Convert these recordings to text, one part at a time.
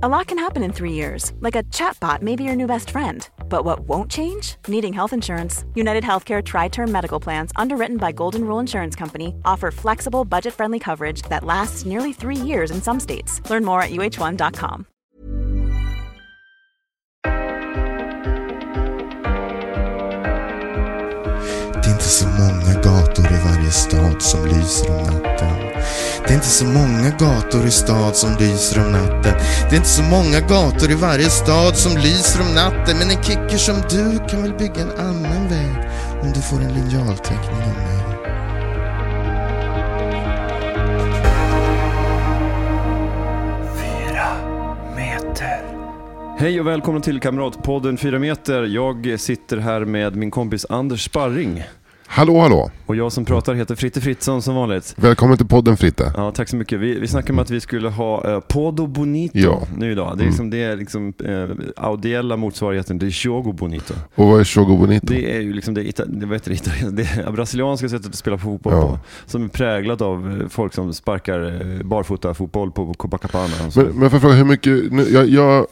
A lot can happen in three years, like a chatbot may be your new best friend. But what won't change? Needing health insurance. United Healthcare Tri Term Medical Plans, underwritten by Golden Rule Insurance Company, offer flexible, budget friendly coverage that lasts nearly three years in some states. Learn more at uh1.com. Det är inte så många gator i varje stad som lyser om natten. Det är inte så många gator i stad som lyser om natten. Det är inte så många gator i varje stad som lyser om natten. Men en kicker som du kan väl bygga en annan väg om du får en linjalteckning av mig. Hej och välkommen till Kamratpodden 4 meter. Jag sitter här med min kompis Anders Sparring. Hallå, hallå. Och jag som pratar heter Fritte Fritzson som vanligt. Välkommen till podden Fritte. Ja, tack så mycket. Vi, vi snackade om att vi skulle ha eh, Podo Bonito Ja. nu idag. Det är liksom, det är liksom eh, audiella motsvarigheten till Shogo Bonito. Och vad är Shogo Bonito? Det är ju liksom det, ita- det, vad heter det, brasilianska sättet att spela fotboll Ja. på. Som är präglat av eh, folk som sparkar eh, barfota fotboll på Copacabana. Men, men får jag fråga, hur mycket... Nu, jag, jag,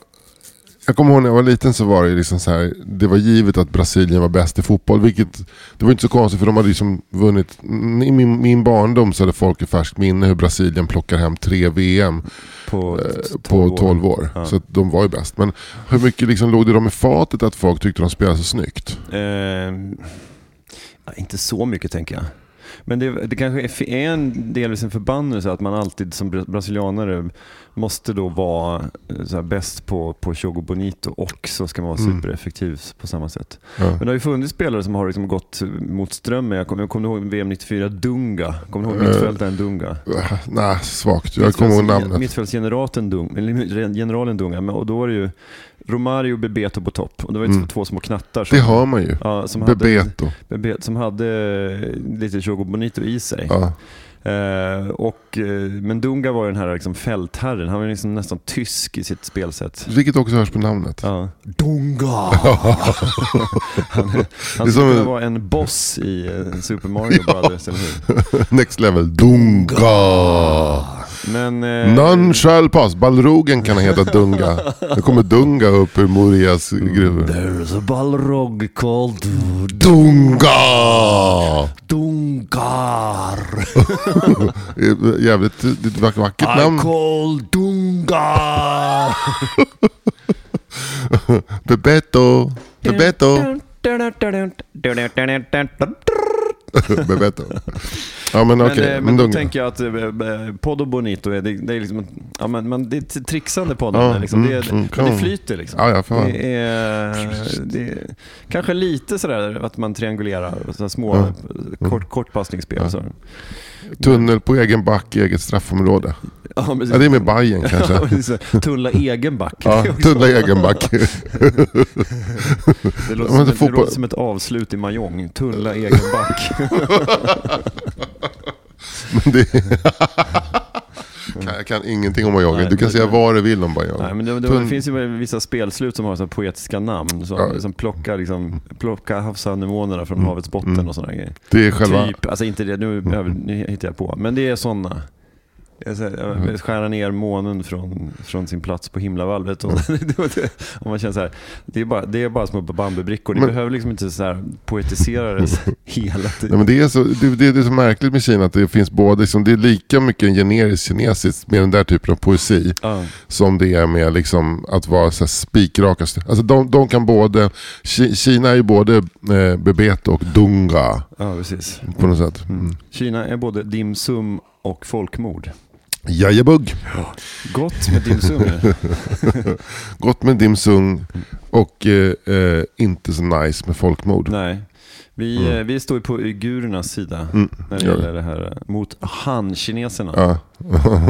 jag kommer ihåg när jag var liten så var det liksom så här, det var givet att Brasilien var bäst i fotboll. Vilket, det var inte så konstigt för de hade liksom vunnit, i min, min barndom så hade folk i färskt minne hur Brasilien plockar hem tre VM på, eh, på 12 år. Ja. Så de var ju bäst. Men hur mycket liksom låg det dem i fatet att folk tyckte de spelade så snyggt? Eh, inte så mycket tänker jag. Men det, det kanske är, en delvis en förbannelse att man alltid som bra- brasilianare måste då vara eh, så här bäst på, på Chogo Bonito och så ska man vara Mm. supereffektiv på samma sätt. Ja. Men det har ju funnits spelare som har liksom gått mot strömmen. Jag kommer jag kommer ihåg VM 94, Dunga. Kommer du ihåg Eh, mittfältaren Dunga? Äh, Nej, svagt. Jag kommer ihåg namnet. Mittfältsgeneraten Dunga, generalen Dunga. Men, och då var det ju Romario Bebeto på topp. Och det var ju Mm. två små knattar. Som, Det hör man ju. ja, som hade, Bebeto. Bebe- som hade lite Chogo Bonito i sig. Ja. Eh, och, eh, men Dunga var den här liksom fältherren. Han var liksom nästan tysk i sitt spelsätt. Vilket också hörs på namnet. Ja. Dunga! han han skulle en- vara en boss i eh, Super Mario Brothers, eller hur? Next level. Dunga! Men, eh, None shall pass. Balrogen kan heta Dunga. Nu kommer Dunga upp ur Morias gruvor. There's a balrog called Dunga! Dungar. Jävligt det är ett vack- vackert I namn. call Dungar. Bebeto. Bebeto. Bebeto. Ja men okej, eh, men men då Dunga. tänker jag att eh, eh, Podd och Bonito är, det, det är liksom, ja, men, men det är ett trixande podd. Ja, liksom. det, mm, mm, men kan det flyter liksom. Ja, ja, det, är, det är kanske lite sådär att man triangulerar, sådär små Ja. kort, kortpassningsspel. Ja. Så. Tunnel på egen back i eget straffområde. Ja. Ja, det är med Bajen Ja, kanske. precis. Tulla egen back. Ja, tunnla egen back. Det låter, som ett, det låter som ett avslut i Mahjong. Tulla egen back. Men det... jag kan ingenting om Bajen. Nej, Du kan men- säga vad du vill om Bajen. Nej, men det, det, Tunn- finns ju vissa spelslut som har så poetiska namn. Som, Ja. som plockar, liksom, plockar havsanemonerna från Mm. havets botten Mm. och sådana grejer. Det är själva... Typ, alltså inte det, nu, nu hittar jag på. Men det är sådana. Mm. Skära ner månen från, från sin plats på himlavalvet. Och, och man känner så här, det är bara, det är bara små bambubrickor. Ni Men- behöver liksom inte så här poetisera det hela Nej, tiden. men det, är så, det, det, det är så märkligt med Kina att det finns både, liksom, det är lika mycket en generisk kinesisk med den där typen av poesi Ja. som det är med liksom, att vara så spikraka. Alltså de, de kan både, Ki- Kina är ju både eh, Bebeto och Dunga ja, precis. på något sätt. Mm. Kina är både dim sum och folkmord. Jajabugg. Gott med dim sum. ju. Gott med dim sum och eh, eh, inte så nice med folkmord. Nej. Vi, Mm. eh, vi står ju på uigurernas sida Mm. när det gäller det här eh, mot han-kineserna. Ja.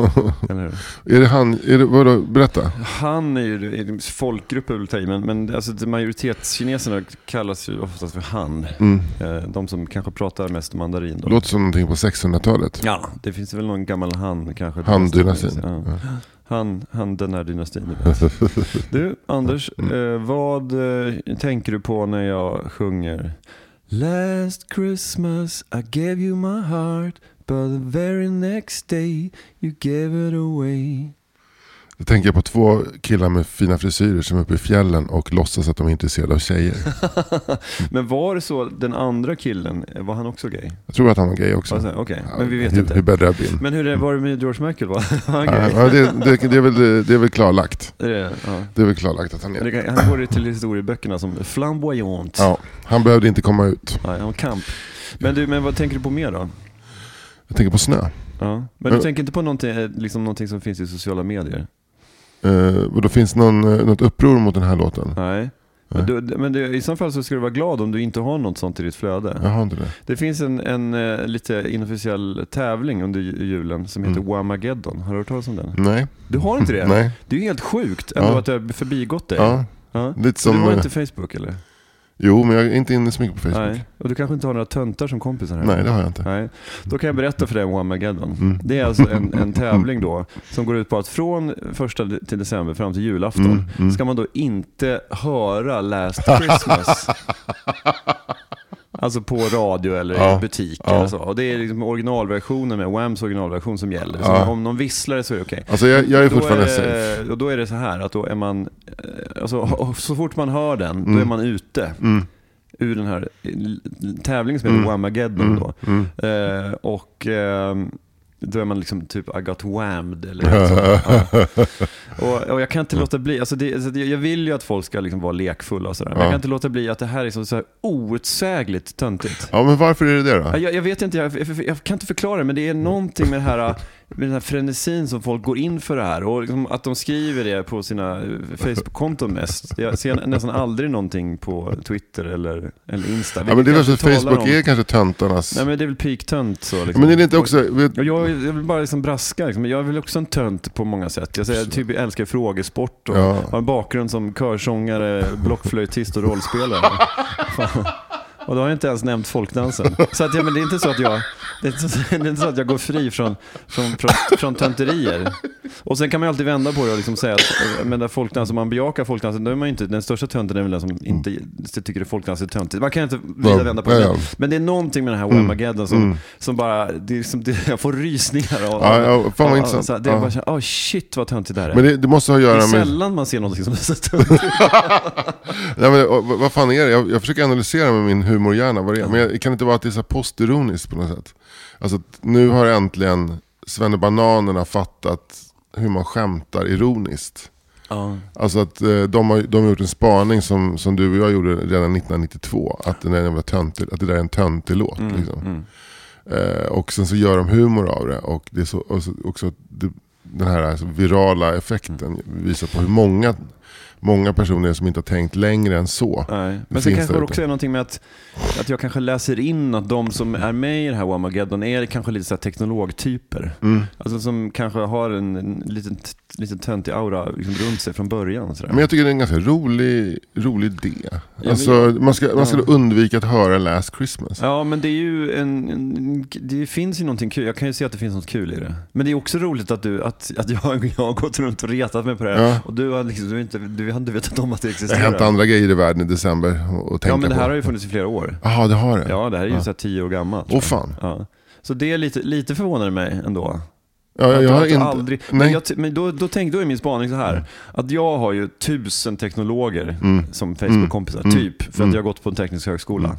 Är det han, är det, vadå, berätta. Han är ju är folkgrupp är väl ta i, men, men alltså, det- majoritetskineserna kallas ju oftast för han. Mm. Eh, De som kanske pratar mest mandarin. Då. Låter som någonting på 600-talet. Ja, det finns väl någon gammal han kanske. Han-dynastin. Ja. Ja. Han, han den här dynastin. du Anders, eh, vad tänker du på när jag sjunger Last Christmas I gave you my heart But the very next day you gave it away Då tänker jag på två killar med fina frisyrer som är uppe i fjällen och låtsas att de är intresserade av tjejer. Men var det så, den andra killen, var han också gay? Jag tror att han var gay också. Alltså, Okej, men vi vet hur, inte. Hur bäddar jag? Men hur det, var det med George Michael? Var han Ja, gay? ja, det, det, det, är väl, det är väl klarlagt. Är det, ja. Det är väl klarlagt att han är. det kan, han går ju till historieböckerna som flamboyant. Ja, han behövde inte komma ut. Nej, han var kamp. Men, du, men vad tänker du på mer då? Jag tänker på snö. Ja. Men du tänker inte på någonting, liksom någonting som finns i sociala medier? Eh, och då finns någon, eh, något uppror mot den här låten? Nej. Men, du, men du, i så fall så ska du vara glad om du inte har något sånt i ditt flöde. Jag har inte det. Det finns en, en eh, lite inofficiell tävling under ju- julen som heter Mm. Wamageddon. Har du hört talas om den? Nej. Du har inte det? Nej. Det är ju helt sjukt ändå Ja. att det har förbigått dig. Ja, Ja. lite som... du har eh, inte Facebook eller? Jo, men jag är inte inne så mycket på Facebook. Nej. Och du kanske inte har några töntar som kompisar här? Nej, det har jag inte. Nej. Då kan jag berätta för dig om Wamageddon. Mm. Det är alltså en, en tävling då som går ut på att från första till december fram till julafton Mm, mm. ska man då inte höra Last Christmas. Alltså på radio eller Ja, i butik ja. eller så. Och det är liksom originalversionen med Whams originalversion som gäller. Så Ja. om någon visslar så är det okej. Alltså jag, jag är Då fortfarande är, safe. och då är det så här att då är man, eh, alltså, så fort man hör den, då Mm. är man ute Mm, ur den här eh, tävlingen som heter Mm. Whamageddon mm, då. mm. Eh, och ehm, då är man liksom typ I got whammed eller något sånt. ja. och, och jag kan inte låta bli, alltså det, alltså jag vill ju att folk ska liksom vara lekfulla och sådär. Men Ja. jag kan inte låta bli att det här är så, så här outsägligt töntigt. Ja, men varför är det det då? Jag, jag vet inte, jag, jag, jag kan inte förklara det, men det är någonting med, det här, den här frenesin som folk går in för det här. Och liksom att de skriver det på sina eh, Facebook-konton mest. Jag ser nästan aldrig någonting på Twitter eller, eller Insta. Ja, men det är väl Facebook om- är kanske töntarnas... Nej men det är väl peak-tönt så. Liksom. Men är det inte också... Jag, jag vill bara liksom braska, liksom. jag är väl också en tönt på många sätt. Jag, säger, jag typ älskar frågesport och Ja. har en bakgrund som körsångare, blockflöjtist och rollspelare. Och då har jag inte ens nämnt folkdansen. Så att, ja, men det är inte så att jag, det är inte så, det är inte så att jag går fri från, från, från, från tönterier. Och sen kan man ju alltid vända på det och liksom säga att eh, men där folkdans, om man bejakar folkdansen, då är man ju inte, den största tönten är väl den som inte tycker att folkdans är töntigt. Man kan inte vrida vända på det. ja. Men det är någonting med den här Mm. Whamageddon som, Mm. som bara, det är liksom, det, jag får rysningar av, Ja, ja, fan vad intressant. så Det är Ja. bara så oh shit vad töntigt det här är. Men det, det måste ha att det är göra med... sällan man ser något som är så töntigt. Nej, men, vad- fan är det? Jag, jag försöker analysera med min humorhjärna vad det är. Men jag, kan det inte vara att det är så postironiskt på något sätt? Alltså nu har äntligen Svennebananerna fattat hur man skämtar ironiskt. ja. Alltså att eh, de har, de har gjort en spaning som, som du och jag gjorde redan 1992. Att, den är töntig, att det där är en töntig låt. Mm, Liksom. mm. Eh, och sen så gör de humor av det. Och det är så, och så, också det, den här alltså, virala effekten visar på hur många, många personer som inte har tänkt längre än så. Nej. Men sen kanske det också är någonting med att, att jag kanske läser in att de som är med i det här Whamageddon är kanske lite så här teknologtyper. Mm. Alltså som kanske har en, en liten, liten töntig aura liksom runt sig från början. Men jag tycker det är en ganska rolig, rolig idé. Alltså, man ska, man ska Ja. undvika att höra Last Christmas. Ja, men det är ju en, en, det finns ju någonting kul. Jag kan ju se att det finns något kul i det. Men det är också roligt att, du, att, att jag, jag har gått runt och retat mig på det här. Ja. Och du har, liksom, du, har inte, du inte vetat om att det Det har hänt andra grejer i världen i december och, och tänka ja, men det här på. har ju funnits i flera år. Jaha, det har det? Ja, det här är ju så här tio år gammalt. Åh fan. Ja. Så det är lite, lite förvånar mig ändå. Ja, jag, jag har du inte... aldrig, men jag, men då, då, tänk, då är min spaning så här. Att jag har ju tusen teknologer Mm. som Facebook-kompisar, Mm. typ. För Mm. att jag har gått på en teknisk högskola.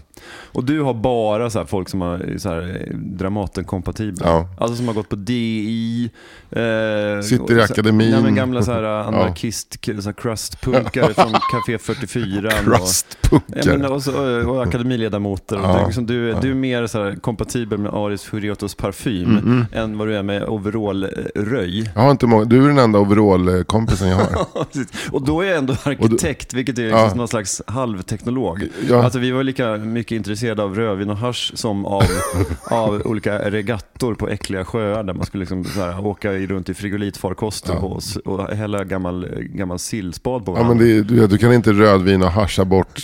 Och du har bara så folk som har så här, Dramaten-kompatibla. Ja. Alltså som har gått på DI. Eh, Sitter i och akademin. Ja, men gamla så här, anarkist, så här, crustpunkare från Café 44. Och, Ja, Crustpunkare. men, och, så, och akademiledamoter. Ja, liksom, du, ja. du är mer så här, kompatibel med Aris Furiotos parfym Mm, mm. än vad du är med overall-röj. Jag har inte många. Du är den enda overall-kompisen jag har. och då är jag ändå arkitekt, vilket är liksom Ja. någon slags halvteknolog. Ja. Alltså vi var lika mycket intresserade av rödvin och hasch som av, av olika regattor på äckliga sjöar där man skulle liksom här, åka runt i frigolitfarkoster Ja. och, och hälla gammal, gammal sillspad på Ja, varandra. men det, är- du, du kan inte rödvin och hascha bort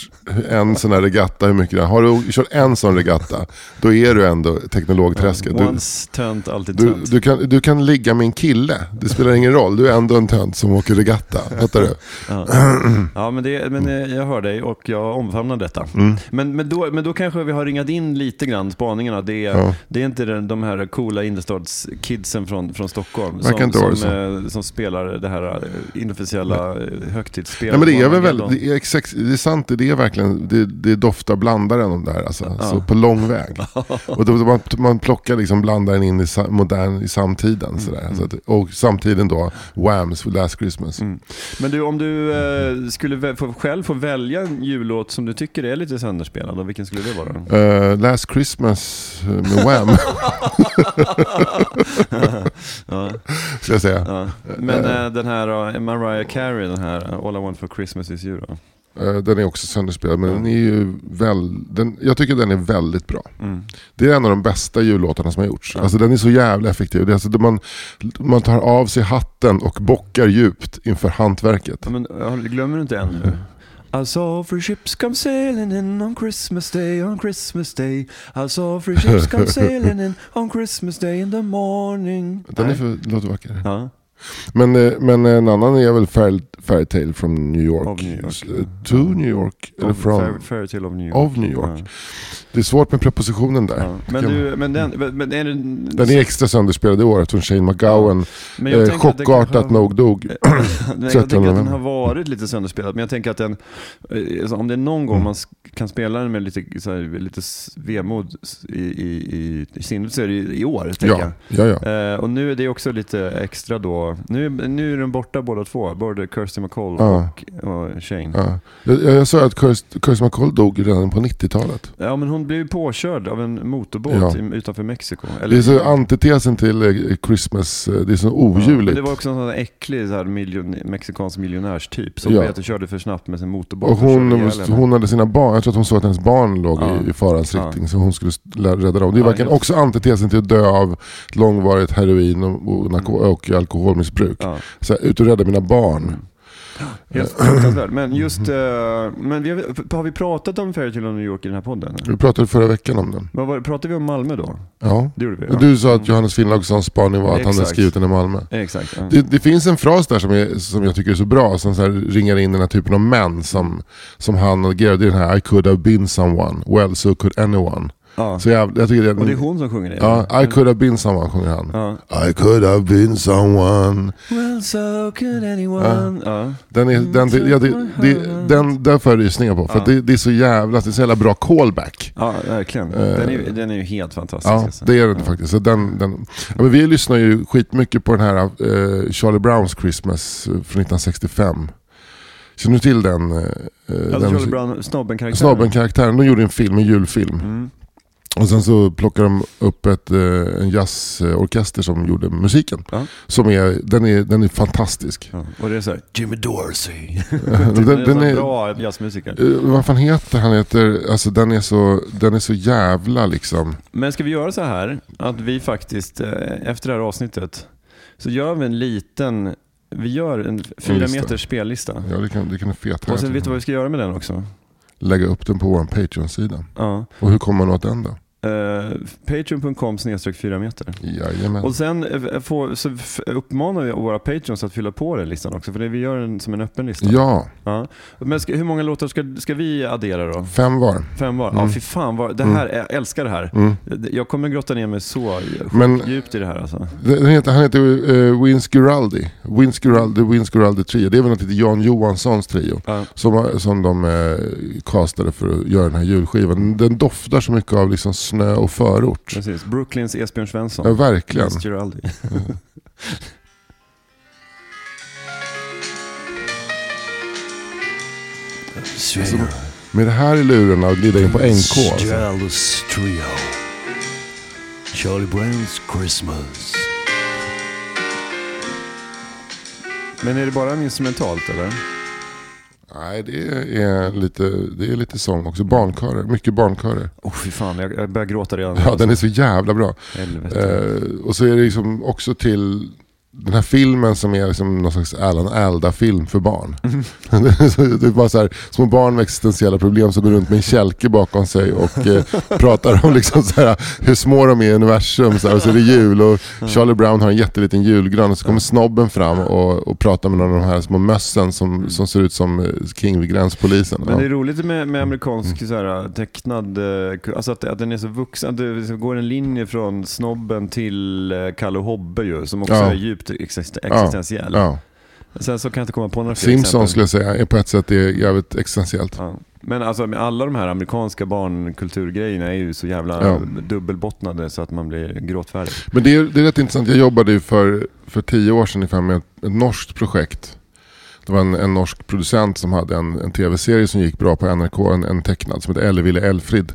en sån här regatta hur mycket det. Har du kört en sån regatta, då är du ändå teknologträsket. Du, Once tönt, alltid du, tönt. du, kan, du kan kan ligga med en kille. Det spelar ingen roll, du är ändå en tönt som åker regatta. Fattar du? Ja, ja men, det, men eh, jag hör dig och jag omfamnar detta. Mm. Men, men, då, men då kanske vi har ringat in lite grann spaningarna. Det är, Ja. det är inte den, de här coola innerstadskidsen från, från Stockholm som, som, eh, som spelar det här eh, inofficiella eh, högtidsspelet. Men det är väl Armageddon. väldigt, det är, exakt, det är sant, det är verkligen, det, det doftar blandaren om det här alltså. Ja. Så på lång väg. och då, man, man plockar liksom blandaren in i, modern, i samtiden. Sådär. Så att, och samtidigt då Whams Last Christmas. Mm. Men du, om du eh, skulle få, själv få välja en jullåt som du tycker är lite sönderspelad, och vilken skulle det vara? Eh, Last Christmas eh, med Wham, ja, ska jag säga. ja. Men eh, den här då, Mariah Carey, den här All I Want For Christmas Is You då? Eh, den är också sönderspelad, men den är ju väl, den, jag tycker den är väldigt bra. Mm. Det är en av de bästa jullåtarna som har gjorts. Ja. Alltså den är så jävla effektiv. Det är alltså, man, man tar av sig hatten och bockar djupt inför hantverket. Ja, men, glömmer du inte än nu? I saw three ships come sailing in on Christmas day, on Christmas day. I saw three ships come sailing in on Christmas day in the morning. Den är för, låter vacker. Ja. Men, eh, men en annan är väl Fairy, Fairytale from New York. Of New York. Eh, To New York. Eller Of from. Fairy, Fairy Tale of New York. Of New York. Ja. Det är svårt med prepositionen där. Ja. Men, du, men den, men är det, Den är extra sönderspelad i år eftersom Shane McGowan jag eh, chockartat har- nog dog. Jag 13 tänker att den har varit lite sönderspelad, men jag tänker att den, eh, alltså, om det är någon gång Mm. man kan spela den med lite, så här, lite vemod i, i, i, i sinnet så är det i år, tänker Ja, ja, ja. Eh, och nu är det också lite extra då, nu, nu är de borta båda två, både Kirsty McCall Ja. och, och Shane. ja. Jag, jag sa att Kirsty McCall dog redan på 90-talet. Ja men hon blev ju påkörd av en motorbåt Ja. utanför Mexiko. Det är så antitesen till eh, Christmas, eh, det är så Ja, men oljuvligt. det var också en sån där äcklig så här, miljon, mexikansk miljonärstyp som Ja. körde för snabbt med sin motorbåt. Och hon, henne. hon hade sina barn, jag tror att hon såg att hennes barn låg Ja. i, i farans Ja. riktning så hon skulle rädda dem. Det är Ja, verkligen helt- också antitesen till att dö av långvarigt heroin och, och, narko- och alkoholmissbruk. Ja. Så här, ut och rädda mina barn. Helt fruktansvärt. Men just, eh, men vi har, har vi pratat om Fairy Tale of New York i den här podden? Vi pratade förra veckan om den. Vad var, pratade vi om Malmö då? Ja. Det gjorde vi. Och Du sa att Johannes Finnlaugssons spaning var att han hade Exakt. skrivit den i Malmö. Exakt. Ja. Det, det finns en fras där som, är, som jag tycker är så bra, som så här ringar in den här typen av män som, som han agerar. Det är den här I could have been someone, well so could anyone. Ja. Så jag, jag tycker det, Och det är hon som sjunger det? Ja, I could have been someone sjunger han. Ja. I could have been someone. Well so could anyone. Ja. Den är, den, det, ja, det, det, den, där får jag rysningar på. För det, det är så jävla, det är så jävla bra callback. Ja, verkligen. Den är, den är ju helt fantastisk. Ja, alltså. det är den faktiskt. Så den, den, ja, men vi lyssnar ju skitmycket på den här eh, Charlie Browns Christmas eh, från 1965. Känner du till den? eh, Alltså den Charlie Brown, snobben-karaktären. Snabben-karaktären. De gjorde en film, en julfilm. Mm. Och sen så plockade de upp ett, eh, en jazzorkester som gjorde musiken. Ja. Som är, den, är, den är fantastisk. Ja. Och det är såhär, Jimmy Dorsey. den, den, den, är bra jazzmusiker. eh, vad fan heter han? Heter, alltså den, är så, den är så jävla liksom... Men ska vi göra så här att vi faktiskt eh, efter det här avsnittet så gör vi en liten, vi gör en fyra meters spellista. Ja, det kan, det kan är fet. Och sen vet du vad vi ska göra med den också? Lägga upp den på vår Patreon-sida. Ja. Och hur kommer man åt den då? Uh, Patreon.com snedstreck 4 meter. Jajamän. Och sen eh, får, så uppmanar vi våra Patreons att fylla på den listan också, för det vi gör den som en öppen lista. Ja, Ja. Men ska, hur många låtar ska, ska vi addera då? fem var. Fem var? Ja, fy fan. Vad, det här, jag älskar det här. Mm. Jag kommer grotta ner mig så Men- djupt i det här alltså. Den heter, han heter uh, Vince Guaraldi. Vince Guaraldi, Vince Guaraldi Trio. Det är väl något till Jan Johanssons trio. Ja. Som, som de eh, castade för att göra den här julskivan. Den doftar så mycket av liksom snö och förort. Precis. Brooklyns Esbjörn Svensson. Ja, verkligen. Alltså, med det här i lurarna och glida in på NK. Alltså. Trio. Charlie Brown's Christmas. Men är det bara instrumentalt eller? Nej, det är, lite, det är lite sång också. Barnkörer, mycket barnkörer. Åh oh, fy fan, jag, jag börjar gråta redan. Ja, den är så jävla bra. Eh, och så är det liksom också till den här filmen som är liksom någon slags Alan Alda-film för barn. Så det är bara så här, små barn med existentiella problem som går runt med en kälke bakom sig och eh, pratar om liksom så här, hur små de är i universum. Så här, och så är det jul och Charlie Brown har en jätteliten julgran och så kommer snobben fram och, och pratar med någon av de här små mössen som, som ser ut som eh, King vid gränspolisen. Men det är roligt med, med amerikansk så här, tecknad, eh, alltså att, att den är så vuxen, att det går en linje från snobben till eh, Kalle Hobbe ju, som också Ja. är djupt exist- existentiell. Ja. Sen så kan jag inte komma på några fler Simpsons skulle jag säga är på ett sätt är jävligt existentiellt. Ja. Men alltså med alla de här amerikanska barnkulturgrejerna är ju så jävla Ja. dubbelbottnade så att man blir gråtfärdig. Men det är, det är rätt intressant. Jag jobbade ju för, för tio år sedan ungefär med ett, ett norskt projekt. Det var en, en norsk producent som hade en, en tv-serie som gick bra på NRK, en, en tecknad som heter Elleville Elfrid.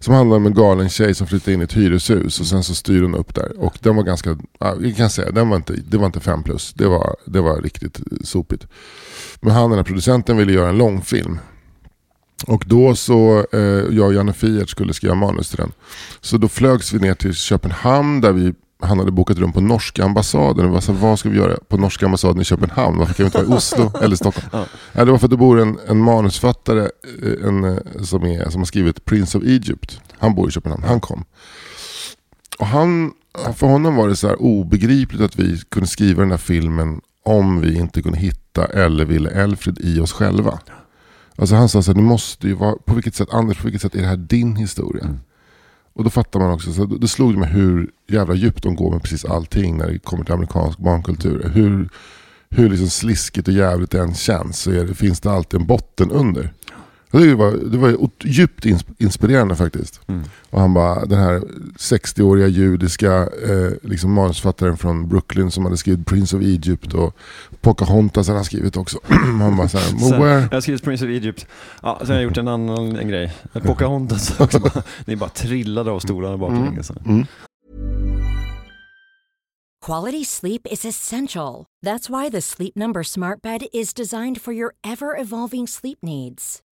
Som handlar om en galen tjej som flyttar in i ett hyreshus och sen så styr hon upp där. Och den var ganska, jag kan säga, den var inte, det var inte fem plus. Det var, det var riktigt sopigt. Men han den här producenten ville göra en långfilm. Och då så, eh, jag och Janne Fiert skulle skriva manus till den. Så då flögs vi ner till Köpenhamn där vi han hade bokat rum på norska ambassaden. Och så, vad ska vi göra på norska ambassaden i Köpenhamn? Varför kan vi inte vara i Oslo eller Stockholm? Ja. Det var för att det bor en, en manusfattare eh, en, eh, som, är, som har skrivit Prince of Egypt. Han bor i Köpenhamn. Han kom. Och han, för honom var det så här obegripligt att vi kunde skriva den här filmen om vi inte kunde hitta Elleville Elfrid i oss själva. Alltså han sa så här, måste ju vara, på vilket sätt, Anders, på vilket sätt är det här din historia? Mm. Och då fattar man också, så det, slog mig hur jävla djupt de går med precis allting när det kommer till amerikansk barnkultur. Hur, hur liksom sliskigt och jävligt det än känns så är det, finns det alltid en botten under. Ja. Det var, det var djupt ins- inspirerande faktiskt. Mm. Och han bara, den här 60-åriga judiska eh, liksom manusförfattaren från Brooklyn som hade skrivit Prince of Egypt och Pocahontas hade han skrivit också. han bara såhär, Sen, "Well, where? jag har skrivit Prince of Egypt. Ja, sen har jag gjort en annan en grej. Pocahontas också. Ni bara trillade av stolarna baklänges. Mm. Quality sleep is essential. That's why the Sleep Number Smart Bed is designed for your ever evolving sleep needs.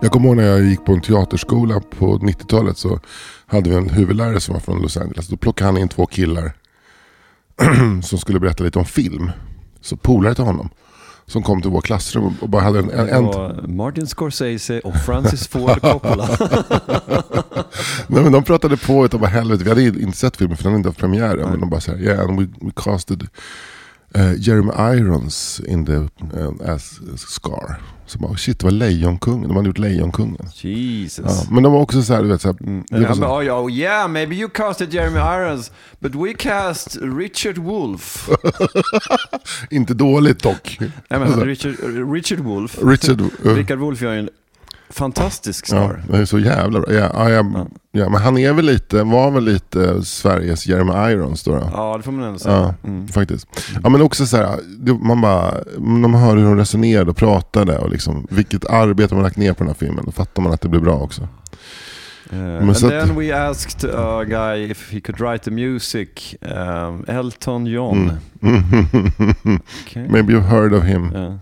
Jag kommer ihåg när jag gick på en teaterskola på 90-talet så hade vi en huvudlärare som var från Los Angeles. Då plockade han in två killar som skulle berätta lite om film. Så polare till honom. Som kom till vår klassrum och bara hade en... en, en Martin Scorsese och Francis Ford Coppola. nej, men de pratade på utav bara helvete. Vi hade inte sett filmen för den hade inte haft premiär. Men de bara såhär, yeah and we, we casted eh, Jeremy Irons in the, uh, as, Scar. Så bara, shit det var Lejonkungen. De hade gjort Lejonkungen. Jesus. Ja, men de var också så här, du vet, så här, Mm. Ja, så- men, oh, oh, yeah, maybe you casted Jeremy Irons, but we cast Richard Wolff. inte dåligt dock. Nej, men Richard, Richard Wolff. Richard, uh, Richard Wolff gör ju en fantastisk Ja, star. det är så jävla bra. Ja, ja, ja, ja, men han är väl lite, var väl lite Sveriges Jeremy Irons då. då. Ja, det får man ändå säga. Ja, Mm. faktiskt. Ja, men också så här, man bara, när man hör hur de resonerade och pratade och liksom, vilket arbete man lagt ner på den här filmen, då fattar man att det blir bra också. Uh, and then we asked a guy if he could write the music, um, Elton John. Mm. Okay. Maybe you've heard of him, Yeah.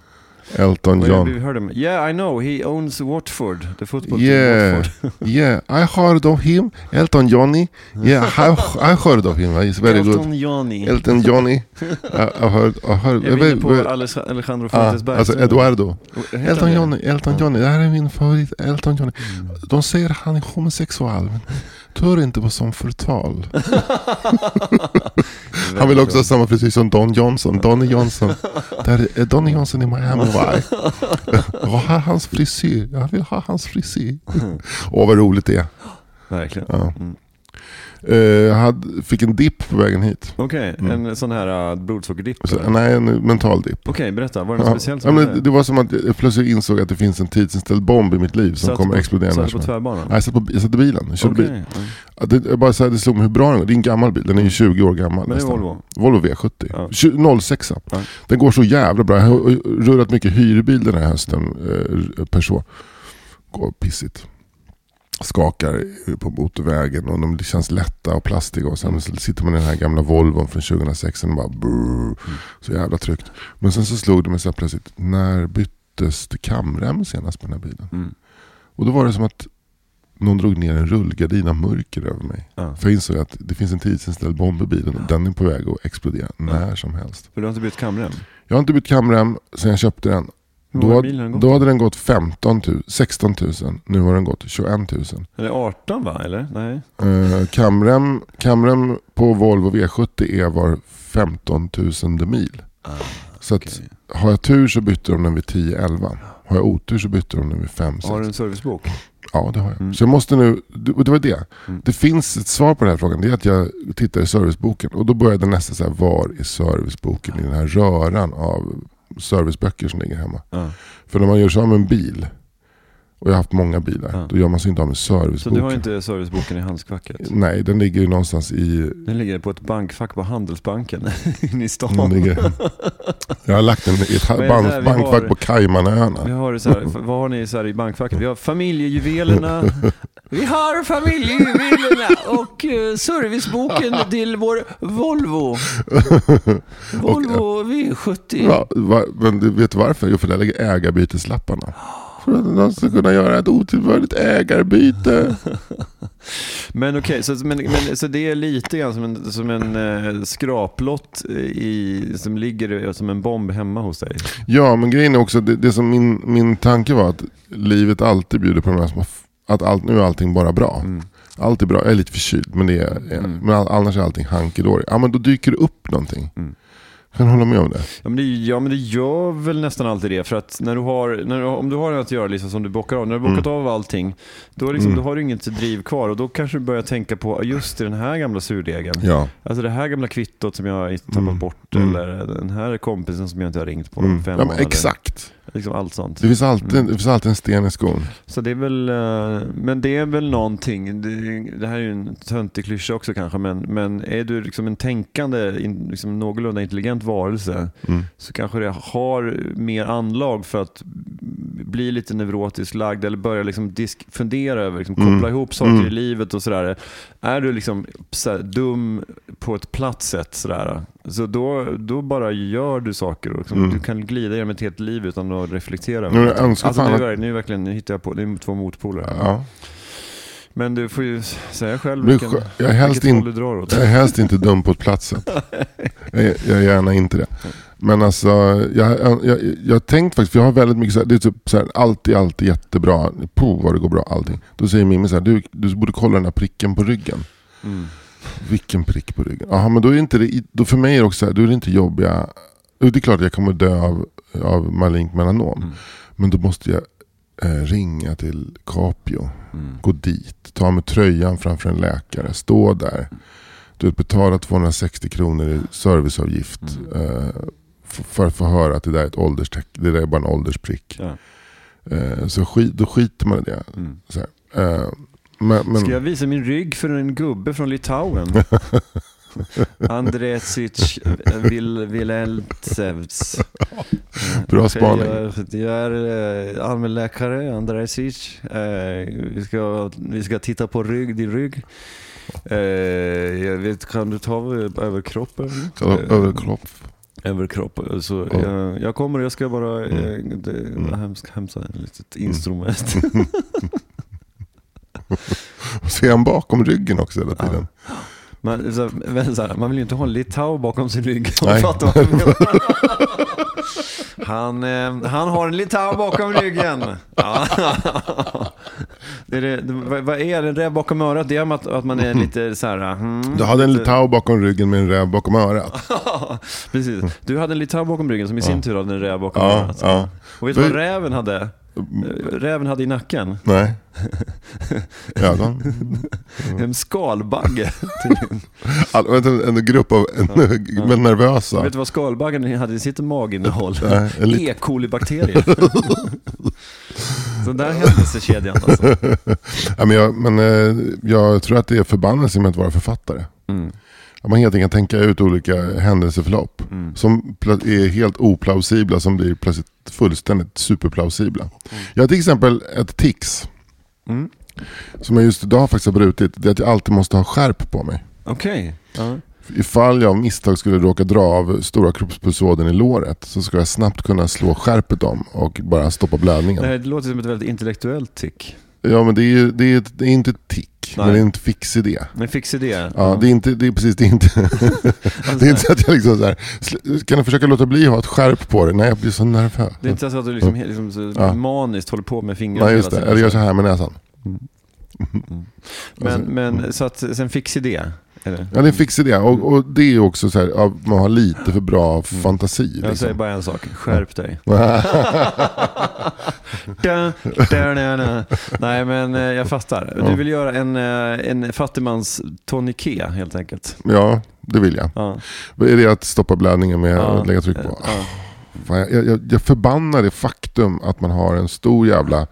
Elton Oh, John. we've heard him. Yeah, I know. He owns Watford, the football Yeah, team Watford. yeah, I heard of him, Elton Johnny. Yeah, I, I heard of him. He's very good. Elton Johnny. Elton Johnny. I, I heard, I heard. Jag är inne på Alejandro Ah, Fuentes Berg. alltså Eduardo. Elton? Johnny, Elton Johnny, det här är min favorit. Elton Johnny. De säger han är homosexuell. Tör inte på som förtal. Han vill också ha samma frisyr som Don Johnson. Donny Johnson. Där är Donny Johnson i Miami Vice. Jag har hans frisyr. Jag vill ha hans frisyr. Åh vad roligt det är. Verkligen. Ja. Mm. Eh, Jag hade, fick en dipp på vägen hit. Okej, Mm. en sån här uh, blodsockerdip? Så, eller? nej, en mental dipp. Okej, berätta. Var det något Ja. speciellt Ja, men hände? det var som att jag plötsligt insåg att det finns en tidsinställd bomb i mitt liv som Satt kommer på- explodera satt du på tvärbanan? Nej, jag satt, på, jag satt i bilen, jag körde bil. Okej, ja. Det, jag bara så här, det slog mig hur bra den går. Det är en gammal bil, den är ju 20 år gammal. Men det är. Volvo? Volvo V70. Ja. 20 06 Ja. Den går så jävla bra. Jag har rullat mycket hyrbil den här hösten. Eh, Peugeot. Går pissigt. Skakar på motorvägen och de känns lätta och plastiga. Och sen så sitter man i den här gamla Volvon från 2006 och bara brrr, Så jävla tryggt. Men sen så slog det mig så här plötsligt. När byttes det kamrem senast på den här bilen? Mm. Och då var det som att någon drog ner en rullgardin av mörker över mig. Ja. För jag insåg att det finns en tidsinställd bomb i bilen och den är på väg att explodera när som helst. För du har inte bytt kamrem? Jag har inte bytt kamrem sen jag köpte den. Då, hade- gått? då hade den gått 15 000, 16 000. Nu har den gått 21 000. Eller 18 va? Eller? Nej? Uh, kamrem, kamrem på Volvo V70 är var 15 000 mil. Så att, har jag tur så bytte de den vid 10-11. Har jag otur så bytte de den vid 5-6. Har du en servicebok? Ja, det har jag. Mm. Så jag måste nu, det var det. Mm. Det finns ett svar på den här frågan. Det är att jag tittar i serviceboken. Och då började nästa så här, var är serviceboken i den här röran av serviceböcker som ligger hemma. För när man gör sig av med en bil, och jag har haft många bilar, Ja. då gör man sig inte av med Så serviceboken. du har inte serviceboken i handskfacket? Nej, den ligger ju någonstans i... Den ligger på ett bankfack på Handelsbanken inne i stan. Den ligger, jag har lagt den i ett Men bank, vi bankfack har- på Caymanöarna. Vi har det så här, vad har ni så här i bankfacket? Vi har familjejuvelerna, vi har familjejuvelerna och eh, serviceboken till vår Volvo. Volvo V70. Ja, men du vet varför? Jo, för där ligger ägarbyteslapparna. För att de ska kunna göra ett otillbörligt ägarbyte. Men okej, så, men, men, så det är lite grann som en, som en eh, skraplott i, som ligger som en bomb hemma hos dig. Ja, men grejen är också, det, det som min, min tanke var att livet alltid bjuder på de här små, att allt, nu är allting bara bra. Mm. Allt är bra, jag är lite förkyld men, det är, Mm. men all, annars är allting hunky dory. Ja men då dyker det upp någonting. Mm. Kan hålla med om det? Ja men, det, ja men det gör väl nästan alltid det. För att när du har, när om du har något att göra liksom, som du bockar av, när du har bockat av allting, då, liksom, Mm. då har du inget driv kvar och då kanske du börjar tänka på, just det, den här gamla surdegen. Ja. Alltså det här gamla kvittot som jag har tappat Mm. bort, Mm. eller den här kompisen som jag inte har ringt på Mm. fem ja men exakt. Liksom allt sånt. Det finns, alltid, Mm. det finns alltid en sten i skon. Så det är väl, eh, men det är väl någonting, det, det här är ju en töntig klyscha också kanske, men, men är du liksom en tänkande, liksom någorlunda intelligent varelse Mm. så kanske det har mer anlag för att bli lite neurotiskt lagd eller börja liksom disk, fundera över, liksom, koppla Mm. ihop saker Mm. i livet och sådär. Är du liksom så här, dum på ett platt sätt sådär, så då, då bara gör du saker och liksom, Mm. du kan glida genom ett helt liv utan att reflektera Nu, Alltså nu, att- är, nu, verkligen, nu hittar jag på, det är två motpoler. Ja. Men du får ju säga själv Det är vilken, jag är helst vilket in- håll du drar åt. Jag är helst inte dum på ett platset. Jag är, jag är gärna inte det. Men alltså, jag, jag, jag, jag tänkt faktiskt, för jag har väldigt mycket så här, det är typ så här, alltid, alltid jättebra. Puh vad det går bra, allting. Då säger Mimmi så här, du, du borde kolla den där pricken på ryggen. Mm. Vilken prick på ryggen? Jaha, men då är inte det, då för mig är det också så här, då är det inte jobbiga. Jo, Det är klart att jag kommer dö av, av malignt melanom. Mm. Men då måste jag eh, ringa till Capio. Mm. Gå dit, ta med tröjan framför en läkare, stå där. Du betala 260 kronor i serviceavgift. Mm. Eh, f- för att få höra att det där är ett ålderstecken. Det där är bara en åldersprick. Ja. Eh, så skit, då skiter man i det. Mm. Eh, men, men, Ska jag visa min rygg för en gubbe från Litauen? Andresic Vil- Vileltsevs. Bra spaning. Jag, jag är eh, allmänläkare, Andresic. Eh, vi, ska, vi ska titta på rygg, din rygg. Eh, jag vet, kan du ta över- överkroppen? Eh, överkropp. Överkropp. Så Ja. jag, jag kommer, jag ska bara Mm. eh, det, Mm. hämta ett litet instrument. Ser han bakom ryggen också hela tiden? Man, så, men, så här, man vill ju inte ha en litau bakom sin rygg. Nej. han, eh, han har en litau bakom ryggen. Ja. Det är det, det, vad, är det? En räv bakom örat? Det är att, att man är lite så här... Mm, Du hade en litau bakom ryggen med en räv bakom örat. Precis. Du hade en litau bakom ryggen som i sin tur hade en räv bakom Ja, örat. ja. Och vet du vad räven hade? Räven hade i nacken? Nej. Ögon. En skalbagge. All, vänta, en grupp av en, men nervösa. Vet du vad skalbaggen hade i sitt maginnehåll? En E. coli-bakterier. Så där händelsekedjan alltså. Ja, men jag, men eh, jag tror att det är förbannelse med att vara författare. Mm. Man helt enkelt kan tänka ut olika händelseförlopp. Mm. Som är helt oplausibla som blir plötsligt fullständigt superplausibla. Mm. Jag har till exempel ett tics. Mm. Som jag just idag faktiskt har brutit. Det är att jag alltid måste ha skärp på mig. Okej. Ja. Ifall jag av misstag skulle råka dra av stora kroppspulsådern i låret så ska jag snabbt kunna slå skärpet om och bara stoppa blödningen. Det här låter som ett väldigt intellektuellt tick. Ja men det är, ju- det är, det är inte ett tick, Nej. men det är en fix idé. Men fix idé. Ja, det är inte, det är precis, det är inte, det är inte så att jag liksom så här, sl- kan du försöka låta bli att ha ett skärp på det? Nej, jag blir så nervös. Det är inte så att du liksom, liksom så Ja. maniskt håller på med fingrarna Nej, just det. Eller gör så här med näsan. Men, Alltså, men så att sen fix idé. Eller? Ja, det är en fix idé. Och, och det är också så här, ja, man har lite för bra fantasi. Mm. Jag Liksom. säger bara en sak, skärp dig. da, da, da, da. Nej men eh, jag fattar. Du vill göra en, eh, en fattigmans toniké helt enkelt. ja, det vill jag. Ja. Är det att stoppa blödningen med Ja. att lägga tryck på? Ja. Fan, jag, jag, jag förbannar det faktum att man har en stor jävla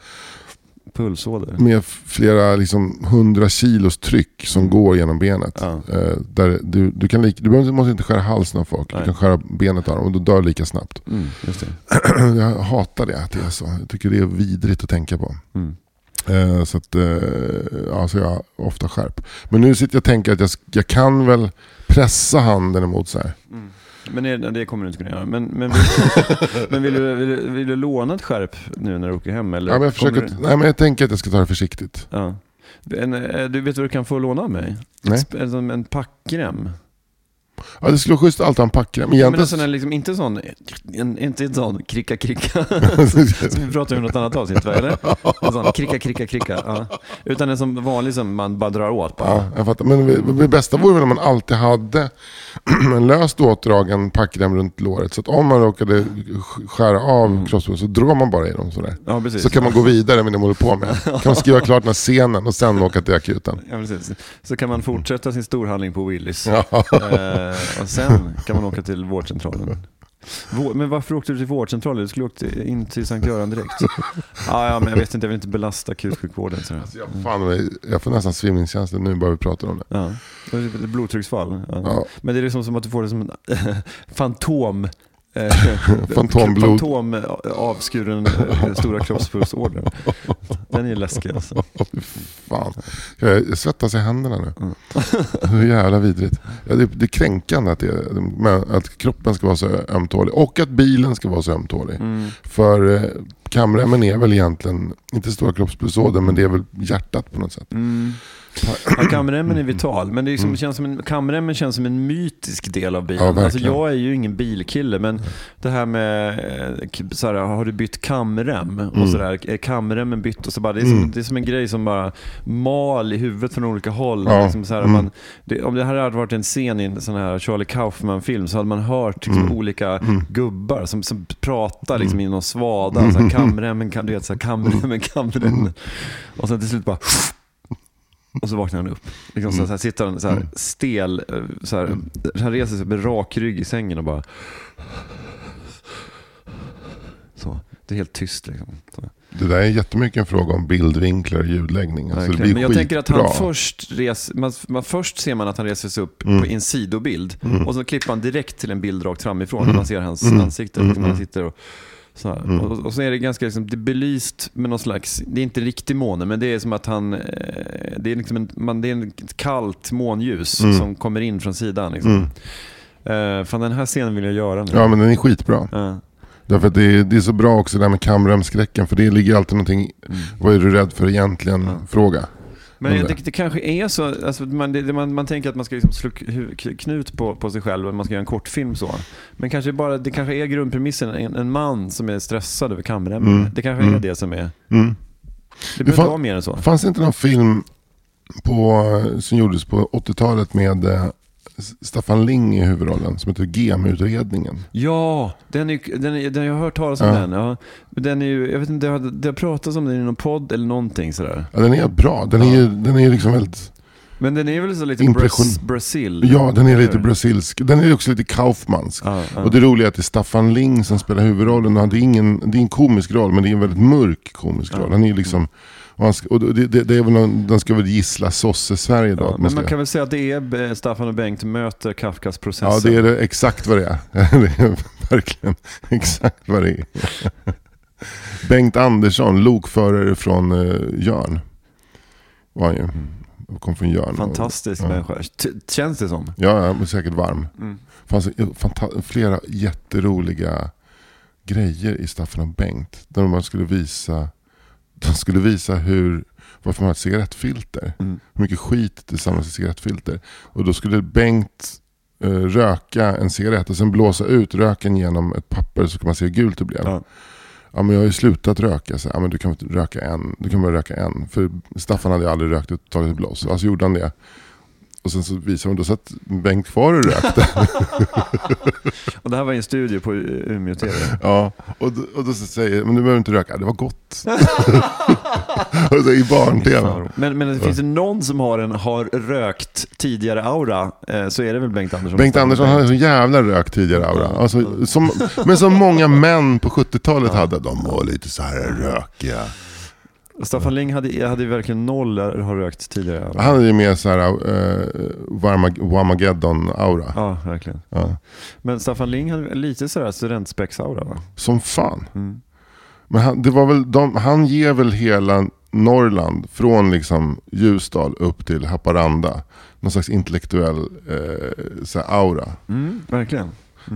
Pulsåder. med flera liksom, hundra kilos tryck som går genom benet. Mm. Ja. Eh, där du, du, kan lika, du måste inte skära halsen av folk, Nej. du kan skära benet av dem och du dör lika snabbt. Mm, jag hatar det att det är så. Jag tycker det är vidrigt att tänka på. Mm. Eh, så att, eh, ja, så jag ofta skärp. Men nu sitter jag och tänker att jag, jag kan väl pressa handen emot så här. Men det, det kommer du inte kunna göra. Men, men, vill, men vill, du, vill, du, vill du låna ett skärp nu när du åker hem? Eller Ja, men jag, försöker, du- nej, men jag tänker att jag ska ta det försiktigt. Ja. En, eh, du vet vad du kan få låna av mig? Nej. En, en packrem. Ja, det skulle vara schysst att alltid ha en packrem. Ja, men Egentligen... en sån här, liksom, inte sån, en, inte en sån kricka kricka. som vi pratade om i något annat avsnitt va? Eller? En sån kricka kricka kricka. Ja. Utan en som vanlig som man bara drar åt bara. Ja, jag fattar. Men det- bästa vore väl om man alltid hade en löst åtdragen packrem runt låret. Så att om man råkade sk- skära av mm. så drar man bara i dem sådär. Ja, precis. Så kan man gå vidare med det man håller på med. Kan man skriva klart den här scenen och sen åka till akuten. Ja, precis. Så kan man fortsätta sin storhandling på Willys. Ja. Eh, och sen kan man åka till vårdcentralen. Vår, men varför åkte du till vårdcentralen? Du skulle åkt in till Sankt Göran direkt. Ja, ja, men jag vet inte, jag vill inte belasta akutsjukvården. Så. Jag, fan, jag får nästan svimningskänslor nu bara vi pratar om det. Ja. Blodtrycksfall. Ja. Ja. Men det är liksom som att du får det som en fantom. Eh, Fantomblod. Fantom eh, avskuren eh, stora kroppspulsådror. Den är läskig alltså. Fan. Jag, svettas i händerna nu. Mm. Hur jävla vidrigt. Ja, det, det är kränkande att, det, att kroppen ska vara så ömtålig. Och att bilen ska vara så ömtålig. Mm. För kamremmen är väl egentligen, inte stora kroppspulsådern, men det är väl hjärtat på något sätt. Mm. Ja, kamremmen är vital, men det liksom, känns som en, kamremmen känns som en mytisk del av bilen. Mm. Ja, alltså, jag är ju ingen bilkille, men det här med, eh, så här, har du bytt kamrem? Och Mm. sådär, är kamremmen bytt? Och så bara, det, är som, Mm. det är som en grej som bara mal i huvudet från olika håll. Ja, Liksom så här, mm. man, det, om det här hade varit en scen i en sån här Charlie Kaufman-film så hade man hört liksom, Mm. olika gubbar som, som pratar liksom, i någon svada. Så här, kamremmen, kam, du vet, så här, kamremmen, kamremmen. Och sen till slut bara och så vaknar han upp. Liksom så, här, sitter han så här, stel, eh, så här, han reser sig med rak rygg i sängen och bara... Så, det är helt tyst liksom. Det där är jättemycket en fråga om bildvinklar och ljudläggning. Alltså det blir Men jag tänker att han först res, man, man, först ser man att han reser sig upp Mm. på en sidobild och så klipper man direkt till en bild rakt framifrån när man ser hans ansikte. Liksom, när han sitter och, så här. Och, och så är det ganska liksom, det belyst med någon slags, det är inte riktig måne, men det är som att han, eh, det är liksom en, man, det är ett kallt månljus som kommer in från sidan. Liksom. Eh, fan den här scenen vill jag göra nu. Ja men den är skitbra. Ja. Därför att det är, det är så bra också det där med kamremsskräcken. För det ligger alltid någonting, vad är du rädd för egentligen? Fråga. Men Undrar. det, det kanske är så, alltså man, det, man, man tänker att man ska liksom slå knut på, på sig själv och man ska göra en kortfilm så. Men kanske bara, det kanske är grundpremissen, en, en man som är stressad över kamremmen. Mm. Det kanske Mm. är det som är... Mm. Det behöver inte vara mer än så. Fanns det inte någon film på, som gjordes på 80-talet med eh, Staffan Ling i huvudrollen som heter GM-utredningen? Ja, den är, den är, den, jag har hört talas om Ja. den. Ja. Den är ju, jag vet inte, det har, det har pratats om den i någon podd eller någonting sådär. Ja, den är bra. Den är, ju- den är liksom väldigt... Men den är väl så lite Impression- Bras, Brasil? Ja, den är lite brasilsk. Den är också lite Kaufmansk. Ja, ja. Och det roliga är att det är Staffan Ling som spelar huvudrollen. Och det, är ingen, det är en komisk roll, men det är en väldigt mörk komisk roll. Han är liksom... Och, han ska, och det, det, det är väl någon, den ska väl gissla sosse-Sverige då. Ja, man men ska, man kan väl säga att det är eh, Staffan och Bengt möter Kafkas processen. ja, det är det, exakt vad det är. det är verkligen exakt vad det är. Bengt Andersson, lokförare från uh, Jörn. Var han ju. Kom från Jörn. Fantastisk Ja. människa. T- Känns det som. Ja, jag är säkert varm. Mm. Fanns fanta- flera jätteroliga grejer i Staffan och Bengt. Där man skulle visa, de skulle visa hur, varför man har ett cigarettfilter. Mm. Hur mycket skit det samlas i cigarettfilter. Och då skulle Bengt eh, röka en cigarett och sen blåsa ut röken genom ett papper så kan man se hur gult det blev. Ja. Ja. men jag har ju slutat röka. Så, ja, men du kan väl röka en. Du kan bara röka en. För Staffan hade ju aldrig rökt och tagit ett blås. Alltså gjorde han det. Och sen så visade hon, då satt Bengt kvar och rökte. Och det här var i en studio på Umeå TV. Ja, och då, och då så säger jag, men du behöver inte röka, det var gott. och så I barn-tv. Men, men finns det någon som har en har rökt tidigare aura eh, så är det väl Bengt Andersson. Bengt Andersson hade så jävla rök tidigare aura. Alltså, som, men som många män på 70-talet hade. De var lite så här rökiga. Staffan Ling hade, hade verkligen noll har rökt tidigare. Han hade ju mer så här uh, Wamageddon-aura. Ja, verkligen. Ja. Men Staffan Ling hade lite sådär studentspex-aura va? Som fan. Mm. Men han, det var väl de, han ger väl hela Norrland från liksom Ljusdal upp till Haparanda. Någon slags intellektuell eh, så här aura. Mm, verkligen.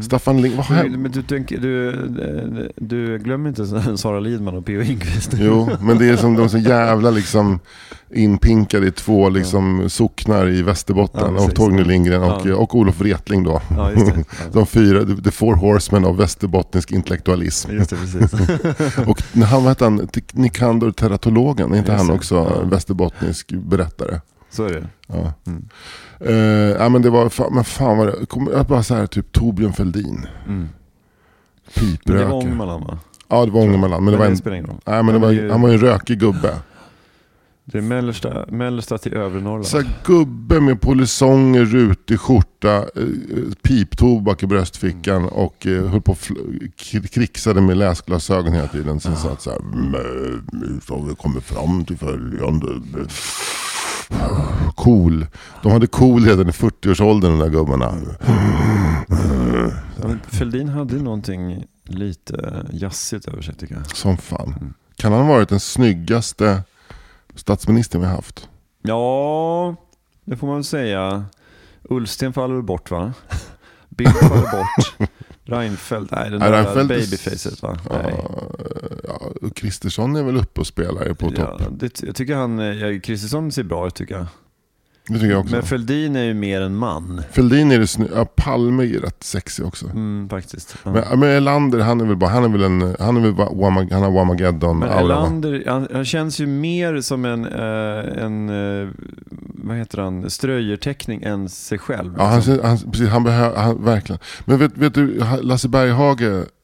Staffan Ling, vad har Men, du, du, du, du glömmer inte Sara Lidman och P.O. Enquist? Jo, men det är som de är så jävla liksom inpinkade i två liksom socknar i Västerbotten. Ja, och. Torgny Lindgren och, Ja. och Olof Wretling då. Ja, det. Ja. De fyra, the, four horsemen av västerbottnisk intellektualism. Just det, precis. Och han, vad hette han, Nikander teratologen, är inte Just han också Ja. västerbottnisk berättare? Så är det. Ja. Mm. Eh, ja men det var, fan, men fan vad det, kom, jag bara så här typ Torbjörn Fälldin, Mm. Men piprökare. det var Ångermanland va? Ja det var Ångermanland, men det var en, spelar ingen roll. nej, men det var, ju- han var ju en rökig gubbe. Det är mellersta, mellersta till övre Norrland. Så gubbe med polisonger, rutig skjorta, eh, piptobak i bröstfickan och eh, höll på och fl- k- krixade med läsglasögon hela tiden. Sen sa att så här, "Men, vi kommit fram till följande. Cool. De hade cool redan i 40-årsåldern de där gubbarna. Men Fälldin hade någonting lite jazzigt över sig tycker jag. Som fan. Kan han ha varit den snyggaste statsministern vi har haft? Ja, det får man väl säga. Ullsten faller bort va? Bildt faller bort. Reinfeldt, nej den Nej, där Reinfeldt babyfacet va? Nej. Och Kristersson är väl uppe och spelar på topp. Ja, det, jag tycker han, ja, Kristersson ser bra ut tycker jag. Det tycker jag också. Men Fälldin är ju mer en man. Fälldin är det snygg. Ja, Palme är rätt sexig också. Mm, faktiskt. Ja. Men, men Erlander, han är väl bara, han är väl en, han är väl bara, Wamag- han har Wamageddon Men? Erlander, han, han känns ju mer som en, eh, en eh, vad heter han, ströjerteckning än sig själv. Ja, han, liksom. han, precis, han behöver, han, verkligen. Men vet, vet du, Lasse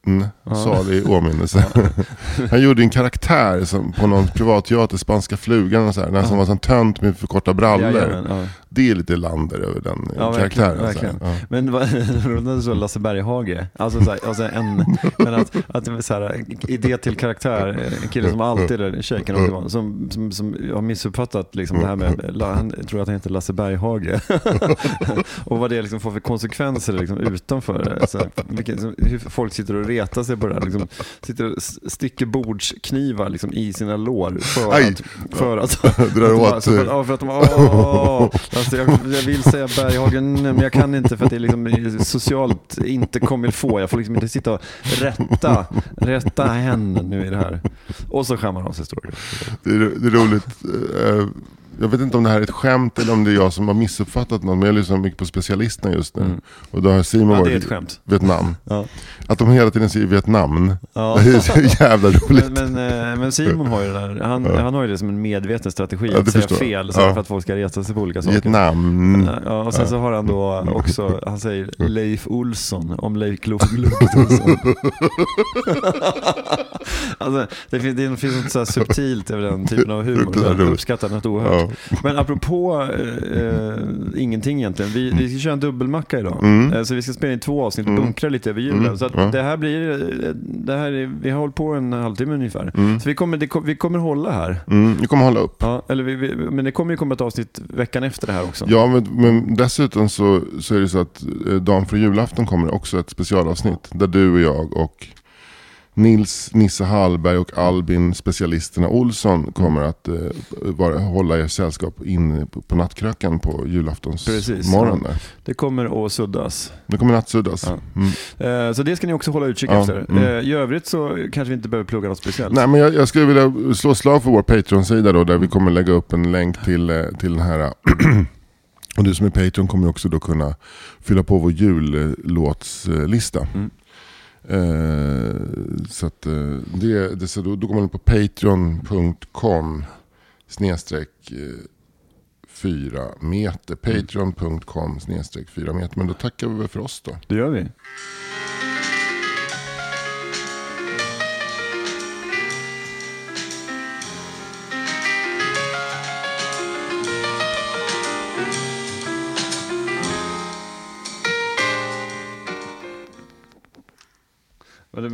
Berghagen Ja. salig i åminnelse. han gjorde en karaktär som, på någon privatteater, Spanska flugan och så här, när som var en tönt med för korta brallor. Ja. Det är lite Lander över den Ja, karaktären. verkligen, så här. Ja. Men vad- så Lasse Berghage, alltså, så här, alltså en, men att, att så här, idé till karaktär, en kille som alltid, också vara, som, som, som har missuppfattat liksom det här med, han tror att han heter Lasse Berghage. och vad det liksom får för konsekvenser liksom utanför. Så, här, vilket, hur folk sitter och retar sig på det här. Liksom, sitter och sticker bordsknivar liksom, i sina lår för Aj. att, för att, åt, så för, att- ja, för att de, åh, alltså jag, jag vill säga Berghagen men jag kan inte för att det är liksom socialt inte kommer få. Jag får liksom inte sitta och rätta, rätta henne nu i det här. Och så skämmer de sig stort. Det, är, det är roligt. Eh, eh, jag vet inte om det här är ett skämt eller om det är jag som har missuppfattat något. Men jag lyssnar mycket på specialisterna just nu. Och då har Simon Mm. Ja, varit i. Vietnam. Ja. Att de hela tiden säger Vietnam. Ja. Det är så jävla roligt. Men, men, eh, men Simon har ju det där. Han, han har ju det som en medveten strategi att säga förstår fel så för att folk ska reta sig på olika saker. Vietnam. Ja, och sen så har han då också, han säger Leif Olsson om Leif Lof Olsson. alltså, det finns, det finns något så subtilt över den typen av humor. Jag uppskattar något oerhört. Men apropå eh, eh, ingenting egentligen. Vi, vi ska köra en dubbelmacka idag. Mm. Eh, så vi ska spela in två avsnitt och bunkra lite över julen. Mm. Så Ja. det här blir, eh, det här är, vi har hållit på en halvtimme ungefär. Mm. Så vi kommer, det, vi kommer hålla här. Mm, ni kommer hålla upp. Ja, eller vi, vi, men det kommer ju komma ett avsnitt veckan efter det här också. Ja, men, men dessutom så, så är det så att eh, dagen för julafton kommer också ett specialavsnitt. Där du och jag och Nils, Nisse Hallberg och Albin, specialisterna Olsson, kommer att eh, vara, hålla er sällskap in på, på nattkröken på julaftons Precis, morgon. ja. Det kommer att suddas. Det kommer nattsuddas. Ja. Mm. Eh, Så det ska ni också hålla utkik Ja, efter. mm. Eh, I övrigt så kanske vi inte behöver plugga något speciellt. Nej, men jag, jag skulle vilja slå slag för vår Patreon-sida då, där vi kommer lägga upp en länk till, eh, till den här. Och du som är Patreon kommer också då kunna fylla på vår jullåtslista. Mm. Eh, så att, eh, det, det, så då, då går man in på patreon.com snedstreck eh, fyra meter. Patreon.com snedstreck fyra meter. Men då tackar vi väl för oss då. Det gör vi. Whether